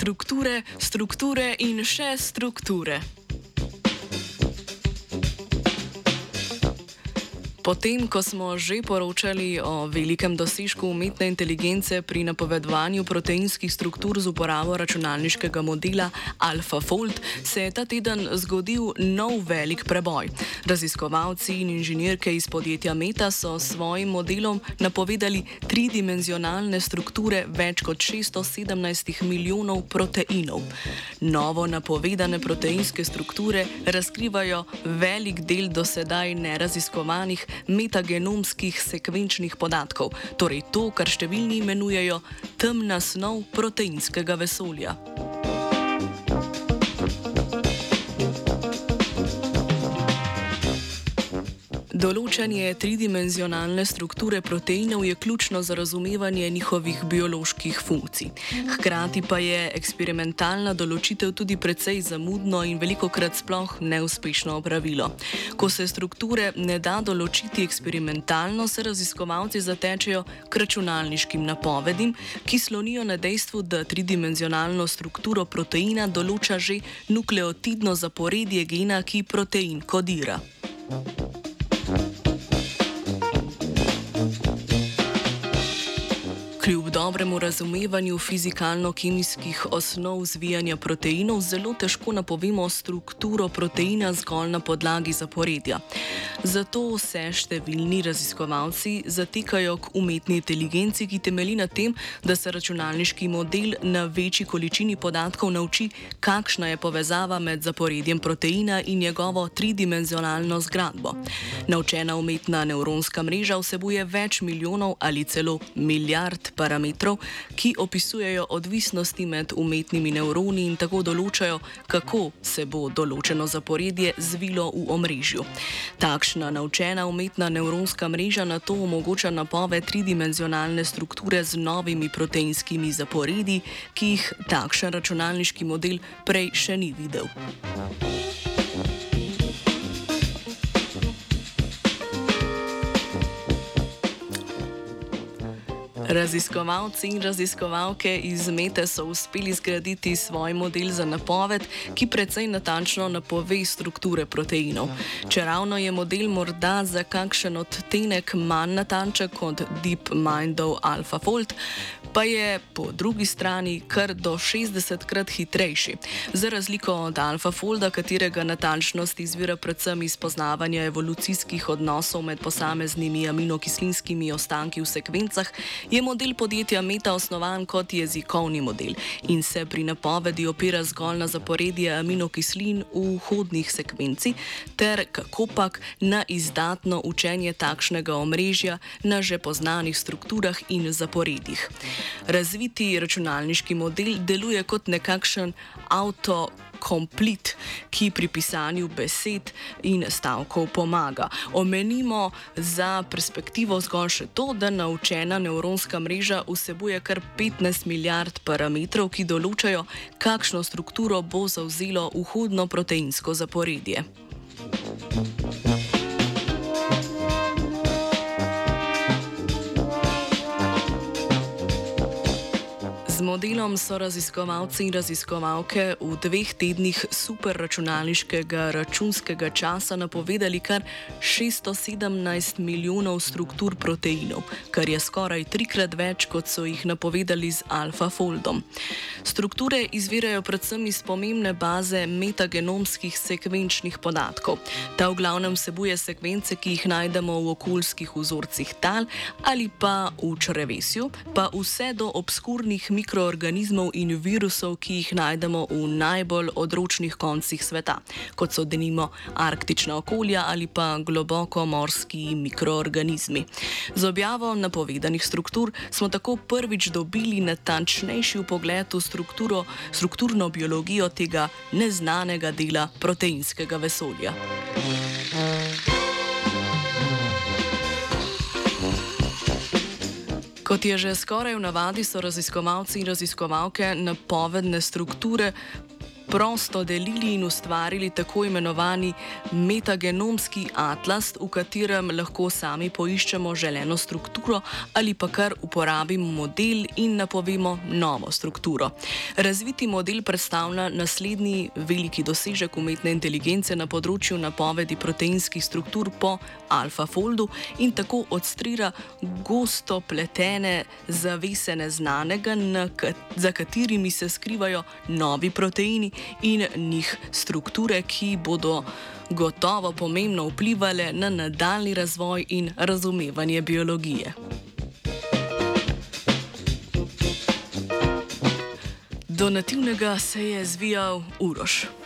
strukture, strukture in še strukture. Potem, ko smo že poročali o velikem dosežku umetne inteligence pri napovedovanju proteinskih struktur z uporabo računalniškega modela AlphaFold, se je ta teden zgodil nov velik preboj. Raziskovalci in inženirke iz podjetja Meta so s svojim modelom napovedali tridimenzionalne strukture več kot 617 milijonov proteinov. Novo napovedane proteinske strukture razkrivajo velik del dosedaj neraziskovanih metagenomskih sekvenčnih podatkov, torej to, kar številni imenujejo temna snov proteinskega vesolja. Določanje tridimenzionalne strukture proteinov je ključno za razumevanje njihovih bioloških funkcij. Hkrati pa je eksperimentalna določitev tudi precej zamudno in veliko krat sploh neuspešno opravilo. Ko se strukture ne da določiti eksperimentalno, se raziskovalci zatečejo k računalniškim napovedim, ki slonijo na dejstvu, da tridimenzionalno strukturo proteina določa že nukleotidno zaporedje gena, ki protein kodira. thank you Kljub dobremu razumevanju fizikalno-kemijskih osnov zvijanja proteinov, zelo težko napovemo strukturo proteina zgolj na podlagi zaporedja. Zato se številni raziskovalci zatekajo k umetni inteligenci, ki temelji na tem, da se računalniški model na večji količini podatkov nauči, kakšna je povezava med zaporedjem proteina in njegovo tridimenzionalno zgradbo. Naučena umetna nevronska mreža vsebuje več milijonov ali celo milijard parametrov, ki opisujejo odvisnosti med umetnimi nevroni in tako določajo, kako se bo določeno zaporedje zvilo v omrežju. Takšna naučena umetna nevronska mreža na to omogoča napove tridimenzionalne strukture z novimi proteinskimi zaporedi, ki jih takšen računalniški model prej še ni videl. Raziskovalci in raziskovalke iz Mete so uspeli zgraditi svoj model za napoved, ki precej natančno napove strukture proteinov. Če ravno je model morda za kakšen odtenek manj natančen kot DeepMindov AlphaFold, pa je po drugi strani kar do 60 krat hitrejši. Za razliko od AlphaFolda, katerega natančnost izvira predvsem iz poznavanja evolucijskih odnosov med posameznimi aminokislinskimi ostanki v sekvencah, je model podjetja Meta osnovan kot jezikovni model in se pri napovedi opira zgolj na zaporedje aminokislin v vhodnih sekvenci ter kakopak na izdatno učenje takšnega omrežja na že poznanih strukturah in zaporedjih. Razviti računalniški model deluje kot nekakšen avto. Komplet, ki pri pisanju besed in stavkov pomaga. Omenimo za perspektivo zgolj še to, da naučena nevronska mreža vsebuje kar 15 milijard parametrov, ki določajo, kakšno strukturo bo zauzelo vhodno proteinsko zaporedje. Modelom so raziskovalci in raziskovalke v dveh tednih superračunalniškega računskega časa napovedali kar 617 milijonov struktur proteinov, kar je skoraj trikrat več, kot so jih napovedali z AlphaFoldom. Strukture izvirajo predvsem iz pomembne baze metagenomskih sekvenčnih podatkov. Ta v glavnem vsebuje sekvence, ki jih najdemo v okoljskih vzorcih tal ali pa v črevesju, pa vse do obskurnih mikroorganizmov mikroorganizmov in virusov, ki jih najdemo v najbolj odročnih koncih sveta, kot so denimo arktična okolja ali pa globoko morski mikroorganizmi. Z objavo napovedanih struktur smo tako prvič dobili natančnejši pogled v strukturno biologijo tega neznanega dela proteinskega vesolja. Kot je že skoraj v navadi, so raziskovalci in raziskovalke napovedne strukture prosto delili in ustvarili tako imenovani metagenomski atlas, v katerem lahko sami poiščemo želeno strukturo ali pa kar uporabimo model in napovemo novo strukturo. Razviti model predstavlja naslednji veliki dosežek umetne inteligence na področju napovedi proteinskih struktur po AlphaFoldu in tako odstrira gosto pletene zavese neznanega, za katerimi se skrivajo novi proteini in njih strukture, ki bodo gotovo pomembno vplivali na nadaljni razvoj in razumevanje biologije. Do nativnega se je zvijal Uroš.